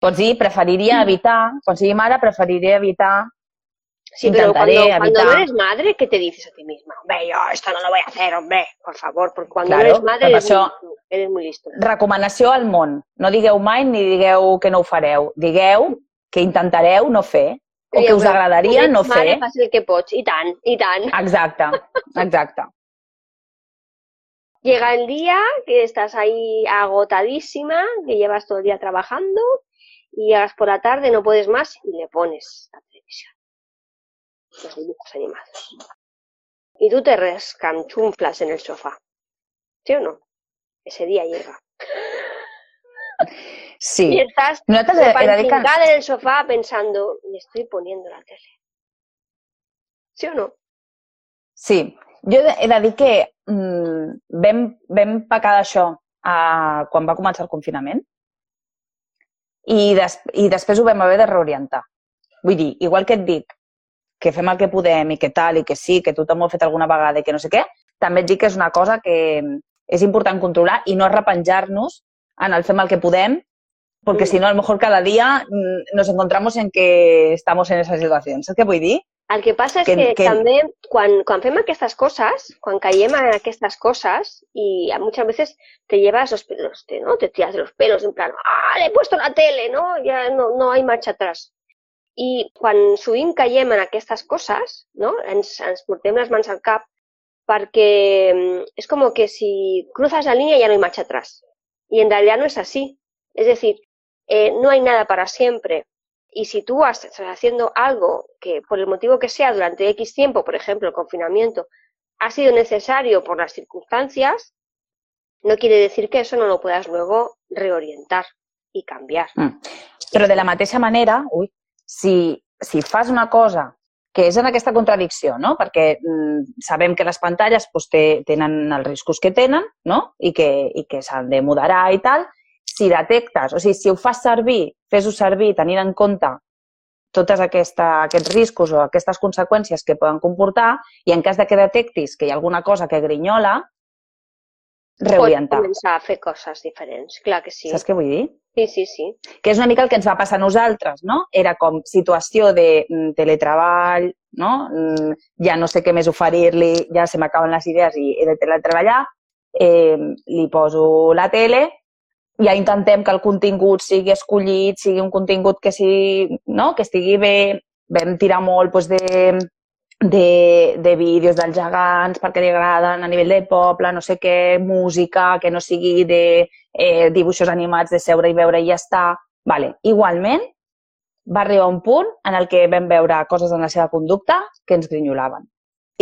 Pots dir, preferiria evitar, quan sigui mare, preferiria evitar... Sí, pero cuando, Intentaré cuando no evitar- eres madre, ¿qué te dices a ti misma? Hombre, yo esto no lo voy a hacer, hombre, por favor, porque cuando Claro, no eres madre eres, això- muy eres muy listo. Recomanació al món. No digueu mai ni digueu que no ho fareu. Digueu que intentareu no fer o que us agradaria no mare, fer. fas el que pots, i tant, i tant. Exacte, exacte. Llega el día que estás ahí agotadísima, que llevas todo el día trabajando, y llegas por la tarde, no puedes más, y le pones la televisión. Los dibujos animados. Y tú te rescanchunflas en el sofá. ¿Sí o no? Ese día llega. Y Sí. estás de dir que... repanchincada en el sofá pensando, le estoy poniendo la tele. ¿Sí o no? Sí. Jo he mm, vam, vam pecar d'això uh, quan va començar el confinament i, des, i després ho vam haver de reorientar. Vull dir, igual que et dic que fem el que podem i que tal, i que sí, que tu també ho has fet alguna vegada i que no sé què, també et dic que és una cosa que és important controlar i no arrepenjar-nos en el fem el que podem, porque Mm. si no, a lo mejor cada día mm, nos encontramos en que estamos en esa situación. Saps què vull dir? El que passa és Que- que, que- també quan, quan fem aquestes coses, quan caiem en aquestes coses, muchas veces te llevas los pelos, te, ¿no? te tiras de los pelos en plan, ah, le he puesto la tele, no? Ja no, no hay marxa atrás. I quan sovint caiem en aquestes coses, no? ens, ens portem les mans al cap perquè mm, és com que si cruzas la línea ya no hay marcha atrás. Y en realidad no es así. Es decir, eh, no hay nada para siempre. Y si tú estás haciendo algo que, por el motivo que sea, durante X tiempo, por ejemplo, el confinamiento, ha sido necesario por las circunstancias, no quiere decir que eso no lo puedas luego reorientar y cambiar. Però de la mateixa manera, ui, si, si fas una cosa que és en aquesta contradicció, no? perquè mm, sabem que les pantalles doncs, té, tenen els riscos que tenen no? i que, i que s'han de moderar tal, si detectes, o sigui, si ho fas servir, fes-ho servir tenint en compte tots aquesta, aquests riscos o aquestes conseqüències que poden comportar i en cas de que detectis que hi ha alguna cosa que grinyola, Pots reorientar. començar a fer coses diferents, clar que sí. Saps què vull dir? Sí, sí, sí. que és una mica el que ens va passar a nosaltres, no? Era com situació de mm, teletreball, no? Mm, Ja no sé què més oferir-li, ja se m'acaben les idees i he de teletreballar, eh, li poso la tele, ja intentem que el contingut sigui escollit, sigui un contingut que, sigui, no? que estigui bé, vam tirar molt doncs, de, de, de vídeos dels gegants perquè li agraden a nivell de poble, no sé què, música, que no sigui de eh, dibuixos animats de seure i veure i ja està. Vale. Igualment, va arribar un punt en el que vam veure coses en la seva conducta que ens grinyolaven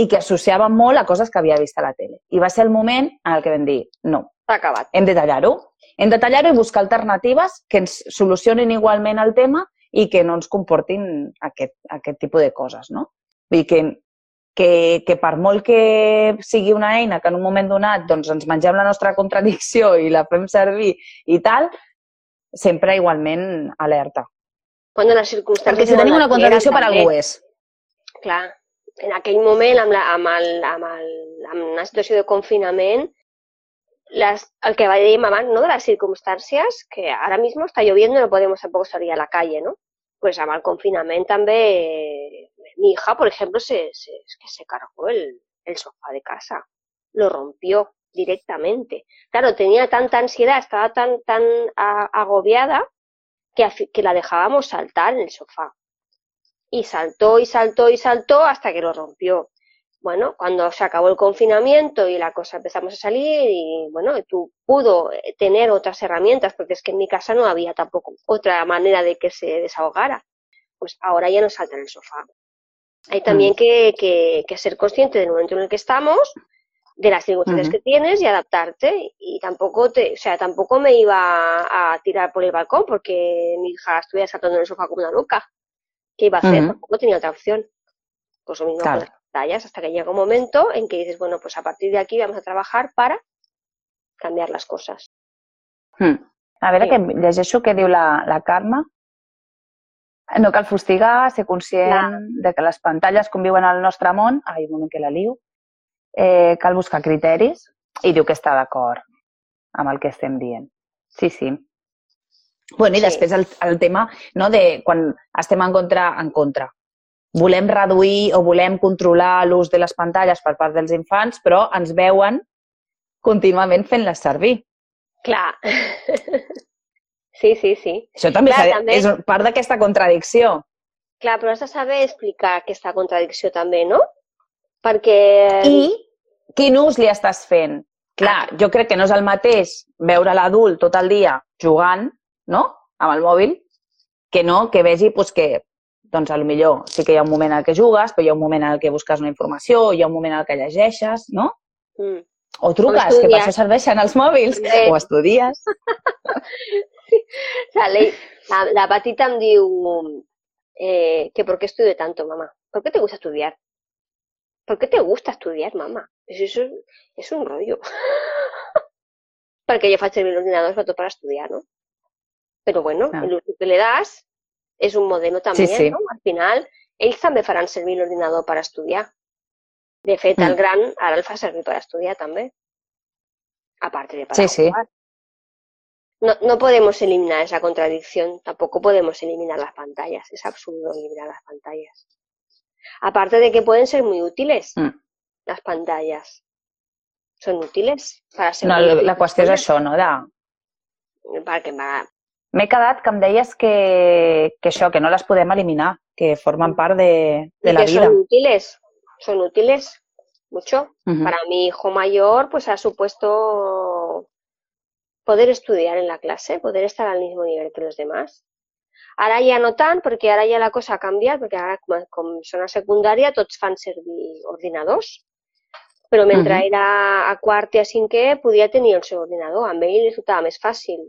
i que associaven molt a coses que havia vist a la tele. I va ser el moment en el que vam dir, no, acabat. hem de tallar-ho. Hem de tallar-ho i buscar alternatives que ens solucionin igualment el tema i que no ens comportin aquest, aquest tipus de coses, no? Vull dir que, que, que per molt que sigui una eina que en un moment donat doncs, ens mengem la nostra contradicció i la fem servir i tal, sempre igualment alerta. Cuando las circumstàncies... Perquè si tenim una les contradicció per algú és. Clar, en aquell moment, amb, la, amb, el, amb, el, amb una situació de confinament, las, el que dèiem abans, ¿no? de las circunstancias, que ahora mismo está lloviendo y no podemos tampoco salir a la calle, ¿no? Pues amb el confinament també, eh, mi hija, por ejemplo, se, se, es que se cargó el, el sofá de casa, lo rompió, directamente. Claro, tenía tanta ansiedad, estaba tan, tan agobiada que, que la dejábamos saltar en el sofá. Y saltó y saltó y saltó hasta que lo rompió. Bueno, cuando se acabó el confinamiento y la cosa empezamos a salir y bueno, tú pudo eh, tener otras herramientas, porque es que en mi casa no había tampoco otra manera de que se desahogara. Pues ahora ya no salta en el sofá. Hay también que, que, que ser consciente del momento en el que estamos, de las circunstancias que tienes y adaptarte. Y tampoco te, o sea, tampoco me iba a tirar por el balcón porque mi hija estuviera saltando en el sofá como una loca. ¿Qué iba a hacer? Ujú. Tampoco tenía otra opción. Pues lo mismo Claro. con las pantallas, hasta que llega un momento en que dices, bueno, pues a partir de aquí vamos a trabajar para cambiar las cosas. Mm. A veure, Sí. que llegeixo què diu la, la Carme. No cal fustigar, ser conscient Clar. de que les pantalles conviuen al nostre món. Ai, un moment que la lio. Eh, cal buscar criteris i diu que està d'acord amb el que estem dient. Sí, sí. Bueno, i Sí. després el, el tema no, de quan estem en contra, en contra. Volem reduir o volem controlar l'ús de les pantalles per part dels infants, però ens veuen contínuament fent-les servir. Clar. sí, sí, sí. Això també, Clar, també- és part d'aquesta contradicció. Clar, però has de saber explicar aquesta contradicció també, no? Perquè... I quin ús li estàs fent? Clar, jo crec que no és el mateix veure l'adult tot el dia jugant, no?, amb el mòbil, que no que vegi pues, que, doncs, a lo millor sí que hi ha un moment en que jugues, però hi ha un moment en que busques una informació, hi ha un moment en que llegeixes, no? Mm. O truques, que per això serveixen els mòbils, També. o estudies. La, ley- la, la patita em diu eh, que por qué estudio tanto, mamá. ¿Por qué te gusta estudiar? ¿Por qué te gusta estudiar, mamá? Eso, eso es, és un rollo. Perquè jo faig servir l'ordinador sobretot per estudiar, no? Però bueno, Ah. el uso que le das és un modelo també, sí. no? Al final, ells també faran servir l'ordinador per estudiar. De fet, el Mm. gran ara el fa servir per estudiar també. Aparte de para Sí, sí. No, no podemos eliminar esa contradicción, tampoco podemos eliminar las pantallas, es absurdo eliminar las pantallas. Aparte de que pueden ser muy útiles, Mm. las pantallas. Son útiles para ser No, la, la qüestió és això, no?, de, Para que va, M'he quedat que em deies que, que això, que no les podem eliminar, que formen part de, de y la que vida. son útiles, son útiles mucho. Para mi hijo mayor, pues ha supuesto poder estudiar en la clase, poder estar al mismo nivel que los demás. Ara ja no tant, perquè ara ja la cosa ha canviat, perquè ara com, com són a secundària tots fan servir ordinadors. Però mentre era a quart i a cinquè podia tenir el seu ordinador. Amb ell li resultava més fàcil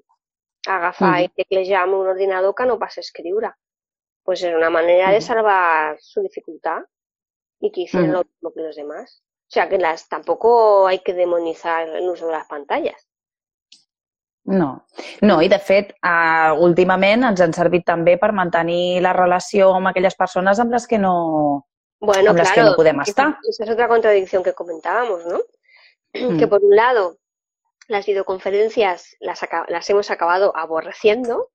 agafar Mhm. i teclejar amb un ordinador que no pas escriure. Pues era una manera de Ujú. salvar su dificultad y que hicieran Ujú. lo mismo que los demás. O sea que las tampoco hay que demonizar el uso de las pantallas. No. No, i de fet, uh, últimament ens han servit també per mantenir la relació amb aquelles persones amb les que no, Bueno, amb les que claro, no podem estar. esa es otra contradicción que comentábamos, ¿no? Mm. Que por un lado, las videoconferencias las, las hemos acabado aborreciendo,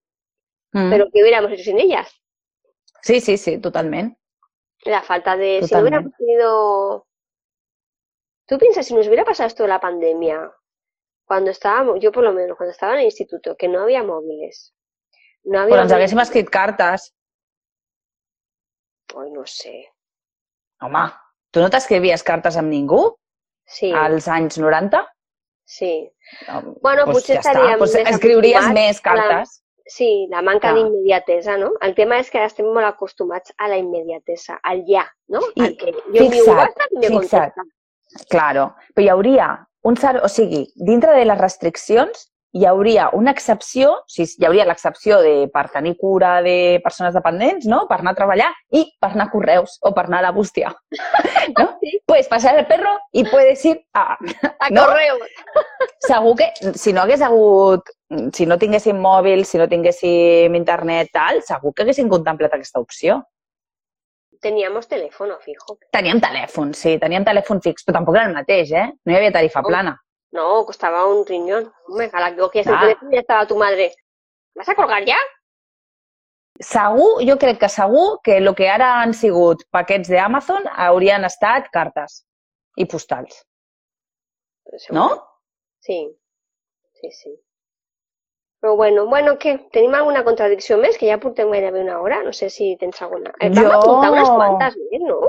Mm. pero ¿qué hubiéramos hecho sin ellas? Sí, sí, sí, totalment. La falta de... Si no Totalmente. hubiéramos tenido... Tú piensas, si nos hubiera pasado esto de la pandemia, cuando estábamos, yo por lo menos, cuando estaba en el instituto, que no había móviles, no había... Però ens haguéssim móviles, escrit cartes. Pues no sé. Home, tu no t'escrivies cartes amb ningú Sí, als anys 90? Sí. No, Bueno, doncs potser ja està. estaríem Doncs més escriuries més a la- cartes. Sí, la manca Clar. d'immediatesa, no? El tema és que ara estem molt acostumats a la immediatesa, al ja, no? I al que jo fixa't, me fixa't. Claro, però hi hauria un. O sigui, dintre de les restriccions hi hauria una excepció, o sigui, hi hauria l'excepció de per tenir cura de persones dependents, no? Per anar a treballar i per anar a correus o per anar a la bústia. ¿no? Sí. Puedes pasar el perro y puedes ir a... A No? correu. Segur que si no hagués hagut... Si no tinguéssim mòbil, si no tinguéssim internet, tal, segur que haguéssim contemplat aquesta opció. Teníamos teléfono fijo. Teníem telèfon, sí, teníem telèfon fix, però tampoc era el mateix, eh? No hi havia tarifa Oh. plana. No, costaba un riñón. Hombre, a la que el Ah. estaba tu madre. ¿Vas a colgar ya? Segur, jo crec que segur que el que ara han sigut paquets d'Amazon haurien estat cartes i postals, no? Sí, sí, sí. Però bueno, bueno, què? Tenim alguna contradicció més? Que ja portem gairebé una hora. No sé si tens alguna. Eh, vam Jo- apuntar unes quantes més, no?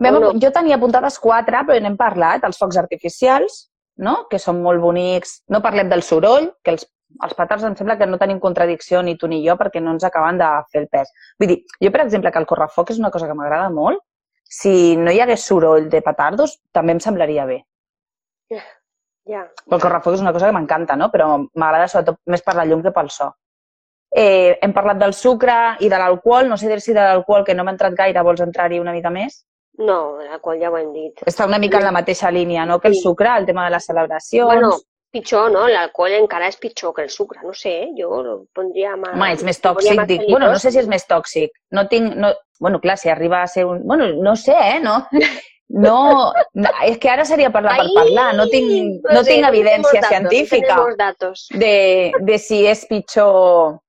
Vam, no? Jo tenia apuntades quatre, però n'hem parlat. Els focs artificials, no? que són molt bonics. No parlem del soroll, que els, els petards em sembla que no tenim contradicció ni tu ni jo perquè no ens acaben de fer el pes. Vull dir, jo, per exemple, que el correfoc és una cosa que m'agrada molt, si no hi hagués soroll de petardos, també em semblaria bé. Ja. Però el correfoc és una cosa que m'encanta, no? Però m'agrada sobretot més per la llum que pel so. Eh, hem parlat del sucre i de l'alcohol. No sé si de l'alcohol, que no m'ha entrat gaire, vols entrar-hi una mica més? No, la qual ja ho hem dit. Està una mica en la mateixa línia, no? Que el sucre, el tema de les celebracions... Bueno, pitjor, no? L'alcohol encara és pitjor que el sucre. No sé, eh? jo ho pondria más... Home, és més tòxic, dic. Bueno, no sé si és més tòxic. No tinc... No... Bueno, clar, si arriba a ser un... Bueno, no sé, eh? No, no, no és que ara seria parlar per parlar. No tinc, no sé, tinc no evidència datos, no científica tenemos datos. de, de si és pitjor...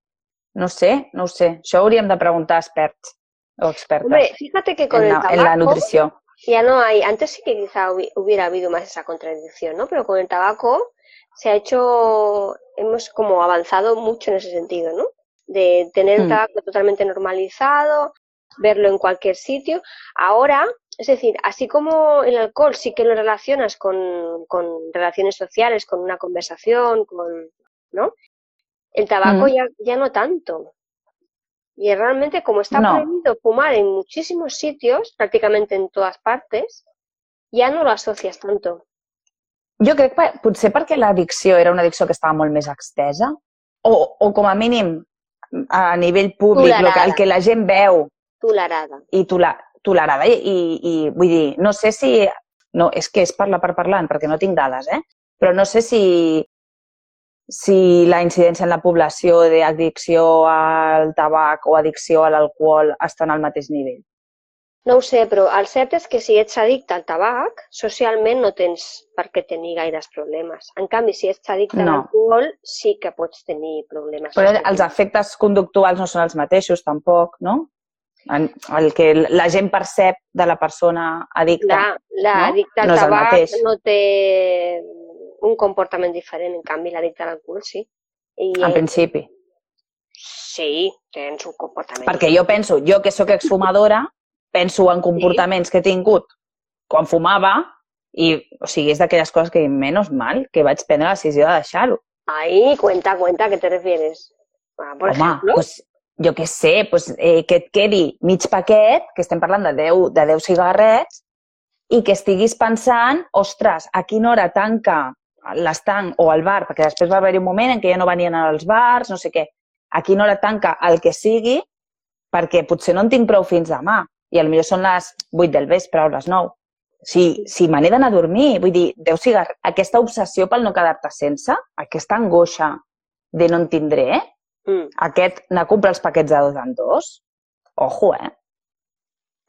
No sé, no ho sé. Això hauríem de preguntar a experts o expertes Hombre, fíjate que con en, el la, tabaco en la nutrició. ya no hay, antes sí que quizá hubi- hubiera habido más esa contradicción, ¿no? Pero con el tabaco se ha hecho, hemos como avanzado mucho en ese sentido, ¿no? De tener el Mm. tabaco totalmente normalizado, verlo en cualquier sitio. Ahora, es decir, así como el alcohol sí que lo relacionas con, con relaciones sociales, con una conversación, con, ¿no? El tabaco Mm. ya, ya no tanto. Y realmente, como está No. prohibido fumar en muchísimos sitios, prácticamente en todas partes, ya no lo asocias tanto. Jo crec que potser perquè l'addicció era una addicció que estava molt més extesa o, o com a mínim a nivell públic, Tolerada. el que la gent veu Tolerada. i tola- tolerada. I, i, I vull dir, no sé si... No, és que és parlar per parlant, perquè no tinc dades, eh? Però no sé si, si la incidència en la població d'addicció al tabac o addicció a l'alcohol estan al mateix nivell. No ho sé, però el cert és que si ets addicte al tabac, socialment no tens per què tenir gaires problemes. En canvi, si ets addicte a No. l'alcohol, sí que pots tenir problemes. Però els efectes conductuals no són els mateixos, tampoc, no? El que la gent percep de la persona addicta. La, la no? al No tabac no té un comportament diferent, en canvi l'addicte a l'alcohol sí. I En ell- principi. sí, tens un comportament. Perquè jo penso, jo que sóc exfumadora, penso en comportaments que he tingut quan fumava i, o sigui, és d'aquelles coses que, menys mal, que vaig prendre la decisió de deixar-ho. Ahí, cuenta, cuenta, ¿a qué te refieres? Ah, por Home, ejemplo, doncs, jo què sé, doncs, eh, que et quedi mig paquet, que estem parlant de 10, de 10 cigarrets, i que estiguis pensant, ostres, a quina hora tanca l'estanc o el bar, perquè després va haver-hi un moment en què ja no venien als bars, no sé què, a quina hora tanca el que sigui, perquè potser no en tinc prou fins demà, i potser són les 8 del vespre o les 9. Si, si me n'he d'anar a dormir, vull dir, 10 cigarrets, aquesta obsessió pel no quedar-te sense, aquesta angoixa de no en tindré, mm. aquest anar a comprar els paquets de dos en dos, ojo, eh?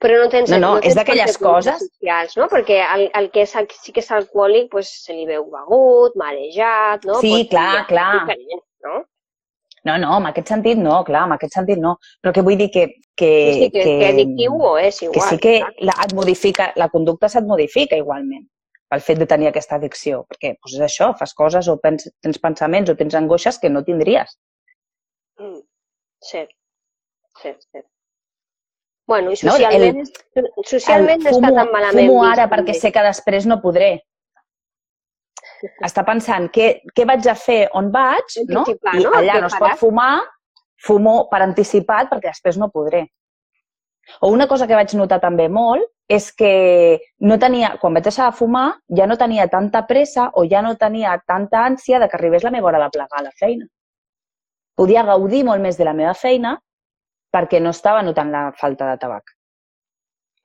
Però no tens, No, no, és tens d'aquelles conseqüències coses- socials, no? Perquè el, el que és, sí que és alcohòlic, pues, se li veu begut, marejat, no? Sí, Pues, clar, és clar. diferent, no? No, no, en aquest sentit no, clar, en aquest sentit no. Però que vull dir que... que Sí, sí, que, que, que addictiu ho és igual. que sí que clar. la, et modifica, la conducta se't modifica igualment pel fet de tenir aquesta addicció. Perquè doncs és això, fas coses o pens, tens pensaments o tens angoixes que no tindries. Mm. Cert, cert, cert. Bueno, i No, el- socialment, socialment no està fumo, tan malament fumo vist, ara perquè també. sé que després no podré. Està pensant què, què vaig a fer, on vaig, no? Anticipar, I allà no es pot fumar, fumo per anticipat perquè després no podré. O una cosa que vaig notar també molt és que no tenia, quan vaig deixar de fumar, ja no tenia tanta pressa o ja no tenia tanta ànsia de que arribés la meva hora de plegar a la feina. Podia gaudir molt més de la meva feina perquè no estava notant la falta de tabac.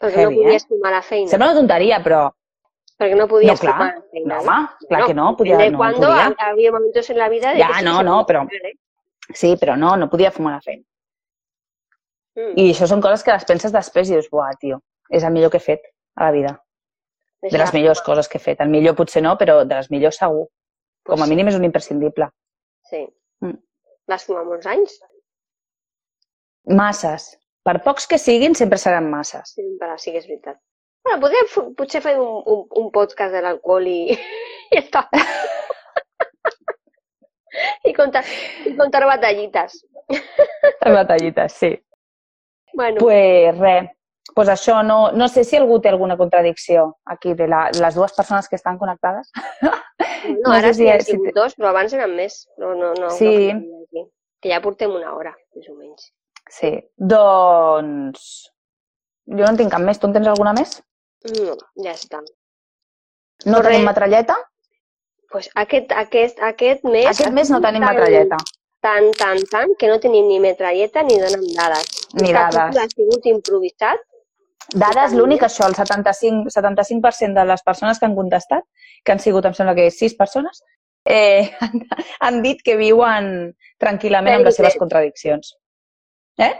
Perquè heavy, no podies fumar a la feina. Sembla una tonteria, però Perquè no podies No, clar. fumar a la feina. No, home, clar que no, podia- de no cuándo, podia. ha- había momentos en la vida de Ja, que sí no, no, però- fumar, ¿eh? sí, però no, no podia fumar a la feina. Mm. I això són coses que les penses després i dius, buah, tio, és el millor que he fet a la vida. De les Deixar- millors coses que he fet. El millor potser no, però de les millors segur. Pues Com a sí, mínim és un imprescindible. Sí. Mm. Vas fumar molts anys? Masses. Per pocs que siguin, sempre seran masses. Sempre sí que és veritat. Bueno, podríem, potser fer un, un, un podcast de l'alcohol i, I està. I contar, i contar batallites. Batallites, sí. Bueno, pues res, pues això, no, no sé si algú té alguna contradicció aquí de la, les dues persones que estan connectades. no, ara sé sí, si- han si sigut té- dos, però abans eren més. No, no, no. Sí. No, que ja portem una hora, més o menys. Sí, doncs... Jo no en tinc cap més. Tu en tens alguna més? No, ja està. No Correcte. tenim metralleta? Pues aquest, aquest, aquest mes... Aquest mes no tenim tan- metralleta. Tan, tan, tan, que no tenim ni metralleta ni donem dades. Ni dades. Ha sigut improvisat. Dades, l'únic, això, el 75%, 75 de les persones que han contestat, que han sigut, em sembla que sis persones, eh, han, han dit que viuen tranquil·lament amb les seves contradiccions. Eh?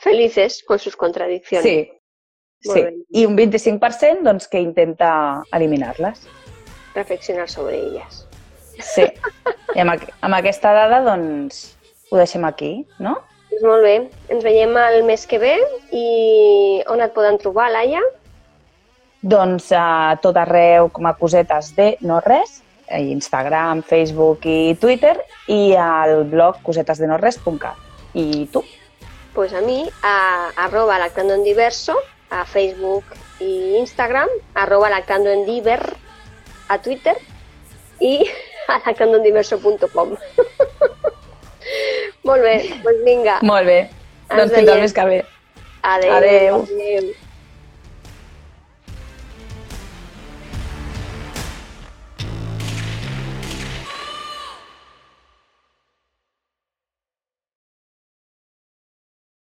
Felices con sus contradiccions. Sí. Molt sí. bé. I un 25% doncs, que intenta eliminar-les. Reflexionar sobre elles. Sí. I amb, amb aquesta dada, doncs, ho deixem aquí, no? Doncs molt bé. Ens veiem el mes que ve i on et poden trobar, Laia? Doncs a tot arreu com a cosetes de no res, a Instagram, Facebook i Twitter, i al blog cosetesdenorres.cat. I tu? Pues a mi, a arroba lactando en diverso, a Facebook i Instagram, arroba lactando en diver, a Twitter i a lactandoendiverso.com. Molt bé, doncs vinga. Molt bé. Ens doncs fins al mes que ve. Adéu. Adéu. Adéu.